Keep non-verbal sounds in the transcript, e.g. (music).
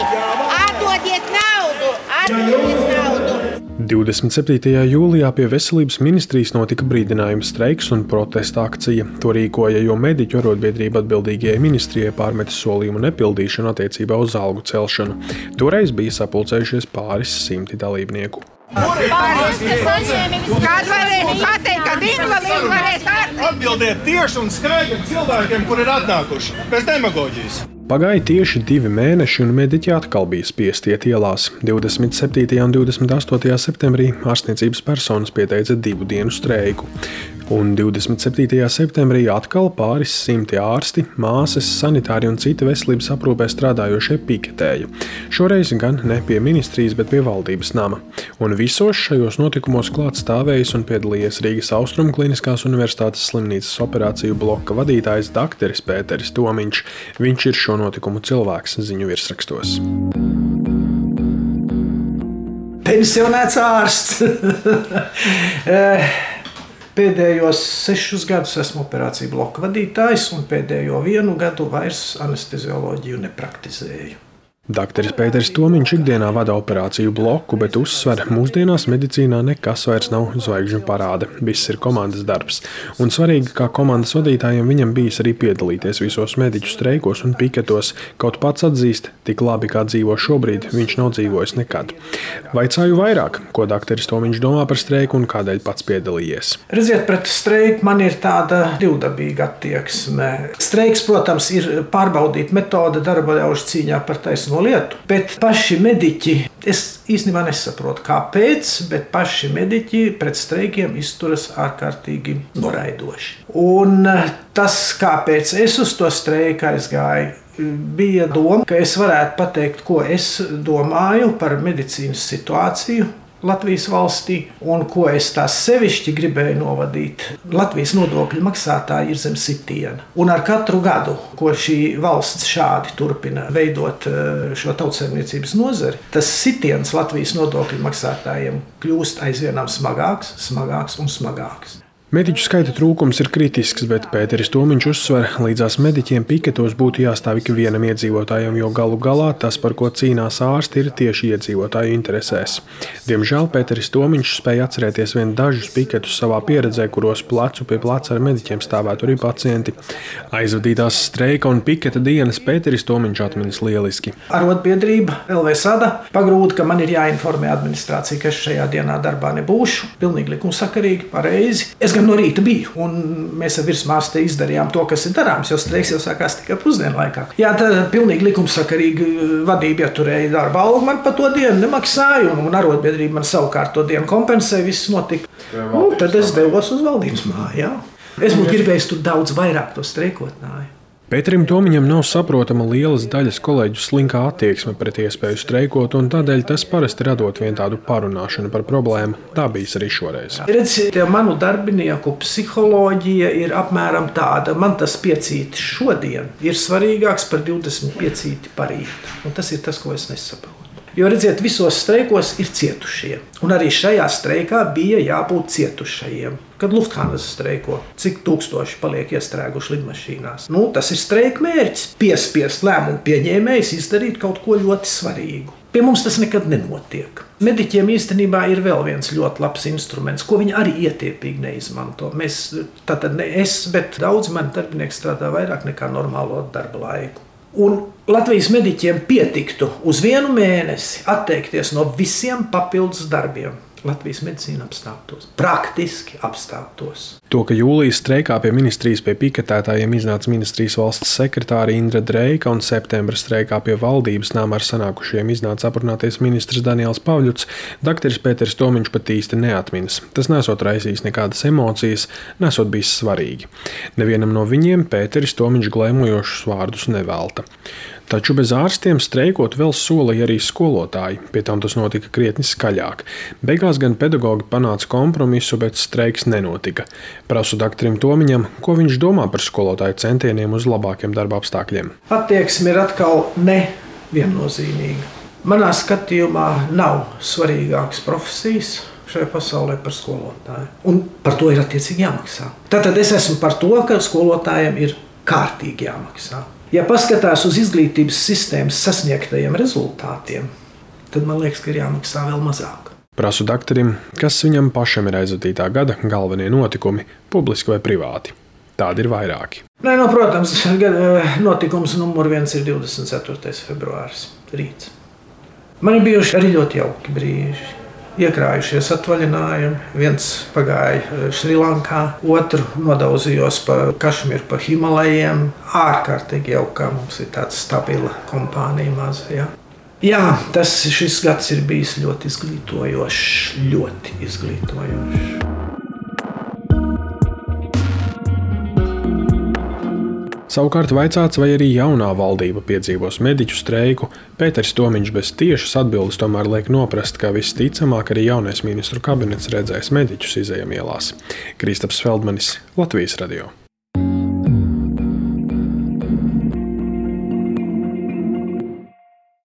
naudu! Atdodiet naudu! Atdodiet naudu! 27. jūlijā pie Veselības ministrijas notika brīdinājuma streiks un protesta akcija. To rīkoja, jo mediķu arotbiedrība atbildīgajai ministrijai pārmeta solījumu nepildīšanu attiecībā uz algu celšanu. Toreiz bija sapulcējušies pāris simti dalībnieku. Kādu varēs pateikt, kad invalīdi varēs? Atbildiet tieši un skaidri cilvēkiem, kur ir atnākuši, bez demagoģijas. Pagāja tieši divi mēneši, un mediķi atkal bija spiesti iet ielās. 27. un 28. septembrī ārstniecības personas pieteica divu dienu streiku. Un 27. septembrī atkal pāris simti ārsti, māsas, sanitāri un citi veselības aprūpē strādājošie piketēja. Šoreiz gan ne pie ministrijas, bet pie valdības nama. Un visos šajos notikumos klāt stāvējis un piedalījies Rīgas Austrumu Kliniskās Universitātes slimnīcas operāciju bloka vadītājs dr. Pēteris Tomiņš. Viņš ir šo notikumu cilvēks ziņu virsrakstos. Pensionēts ārsts. (laughs) Pēdējos sešus gadus esmu operāciju bloka vadītājs, un pēdējo vienu gadu vairs anestezioloģiju nepraktizēju. Dr. Pēters Tomiņš ikdienā vada operāciju bloku, bet uzsver, ka mūsdienās medicīnā nekas vairs nav zvaigžņu parāde. Viss ir komandas darbs. Un svarīgi, kā komandas vadītājiem viņam bijis arī piedalīties visos mediķu streikos un piketos. Kaut pats atzīst, tik labi kā dzīvo šobrīd, viņš nav dzīvojis nekad. Vaicāju vairāk, ko dr. Tomiņš domā par streiku un kādēļ pats piedalījies. Redziet, pret streiku man ir tāda divdabīga attieksme. Streiks, protams, ir pārbaudīta metode darba ļaužu cīņā par taisnību no lietu. Bet paši mediķi, es īstenībā nesaprotu, kāpēc, bet paši mediķi pret streikiem izturas ārkārtīgi noraidoši. Un eh, tas, kāpēc es uz to streiku aizgāju, bija doma, ka es varētu pateikt, ko es domāju par medicīnas situāciju Latvijas valstī, un ko es tā sevišķi gribēju novadīt. Latvijas nodokļu maksātāji ir zem sitiena. Un ar katru gadu, ko šī valsts šādi turpina veidot eh, šo tautsēmniecības nozari, tas sitiens Latvijas nodokļu maksātājiem kļūst aizvien smagāks, smagāks un smagāks. Mediķu skaita trūkums ir kritisks, bet Pēteris Tomiņš uzsver, līdzās mediķiem piketos būtu jāstāv ik vienam iedzīvotājam, jo galu galā tas, par ko cīnās ārsti, ir tieši iedzīvotāju interesēs. Diemžēl Pēteris Tomiņš spēja atcerēties vien dažus piketus savā pieredzē, kuros plecu pie pleca ar mediķiem stāvētu arī pacienti. Aizvadītās streika un piketa dienas Pēteris Tomiņš atminas lieliski. Arotbiedrība LVSADA pagrūda, ka man ir jāinformē administrācija, ka es šajā dienā darbā nebūšu. Pilnīgi likumsakarīgi, pareizi. Es gan no rīta biju, un mēs ar virsmāsu izdarījām to, kas ir darāms, jo streiks jau sākās tikai pusdienu laikā. Jā, tā pilnīgi likumsakarīgi uh, vadība ieturēja darba algu, man par to dienu nemaksāja, un, un arotbiedrība man savukārt to dienu kompensēja, viss notika. Nu, tad es devos uz valdības māju. Jā. Es būtu gribējis tur daudz vairāk to streikotnāju. Pēterim Tomiņam nav saprotama lielas daļas kolēģu slinkā attieksme pret iespēju streikot, un tādēļ tas parasti radot vien tādu parunāšanu par problēmu. Tā bijis arī šoreiz. Redziet, manu darbinieku psiholoģija ir apmēram tāda. Man tas piecīti šodien ir svarīgāks par 25 parīt. Un tas ir tas, ko es nesaprotu. Jo, redziet, visos streikos ir cietušie. Un arī šajā streikā bija jābūt cietušajiem. Kad Lufthansa streiko, cik tūkstoši paliek iestrēguši lidmašīnās. Nu, tas ir streika mērķis. Piespiest lēmumu pieņēmējus izdarīt kaut ko ļoti svarīgu. Pie mums tas nekad nenotiek. Mediķiem īstenībā ir vēl viens ļoti labs instruments, ko viņi arī ietiepīgi neizmanto. Mēs, tātad ne es, bet daudz mani darbinieki strādā vairāk nekā normālo darba laiku. Un Latvijas mediķiem pietiktu uz vienu mēnesi atteikties no visiem papildus darbiem. Latvijas medicīna apstātos, praktiski apstātos. To, ka jūlijas streikā pie ministrijas pie piketētājiem iznāca ministrijas valsts sekretāra Indra Dreika un septembra streikā pie valdības nama ar sanākušiem iznāca aprunāties ministrs Daniels Pavļuts, dr. Pēters Tomiņš pat īsti neatminas. Tas nesot raisījis nekādas emocijas, nesot bijis svarīgi. Nevienam no viņiem Pēteris Tomiņš glēmojošus vārdus nevelta. Taču bez ārstiem streikot vēl solīja arī skolotāji, pie tam tas notika krietni skaļāk. Beigās gan pedagogi panāca kompromisu, bet streiks nenotika. Prasu doktoram Tomiņam, ko viņš domā par skolotāju centieniem uz labākiem darba apstākļiem. Attieksme ir atkal neviennozīmīga. Manā skatījumā nav svarīgākas profesijas šajā pasaulē par skolotāju. Un par to ir attiecīgi jāmaksā. Tātad es esmu par to, ka skolotājiem ir kārtīgi jāmaksā. Ja paskatās uz izglītības sistēmas sasniegtajiem rezultātiem, tad man liekas, ka ir jāmaksā vēl mazāk. Prasu doktoram, kas viņam pašam ir aizvadītā gada galvenie notikumi, publiski vai privāti. Tādi ir vairāki. Nē, nu, protams, gada notikums numur viens ir 24. februāris. Rīts. Man ir bijuši arī ļoti jauki brīži. Iekrājušies atvaļinājumi. Viens pagāja Šrilankā, otru nodaudzījos pa Kašmīru, pa Himalajiem. Ārkārtīgi jauki, kā mums ir tāda stabila kompānija maza. Ja? Jā, tas šis gads ir bijis ļoti izglītojošs, ļoti izglītojošs. Savukārt vaicāts, vai arī jaunā valdība piedzīvos mediķu streiku, Pēters Tomiņš bez tiešas atbildes tomēr liek noprast, ka visticamāk arī jaunais ministru kabinets redzēs mediķus izējām ielās. Kristaps Feldmanis, Latvijas radio.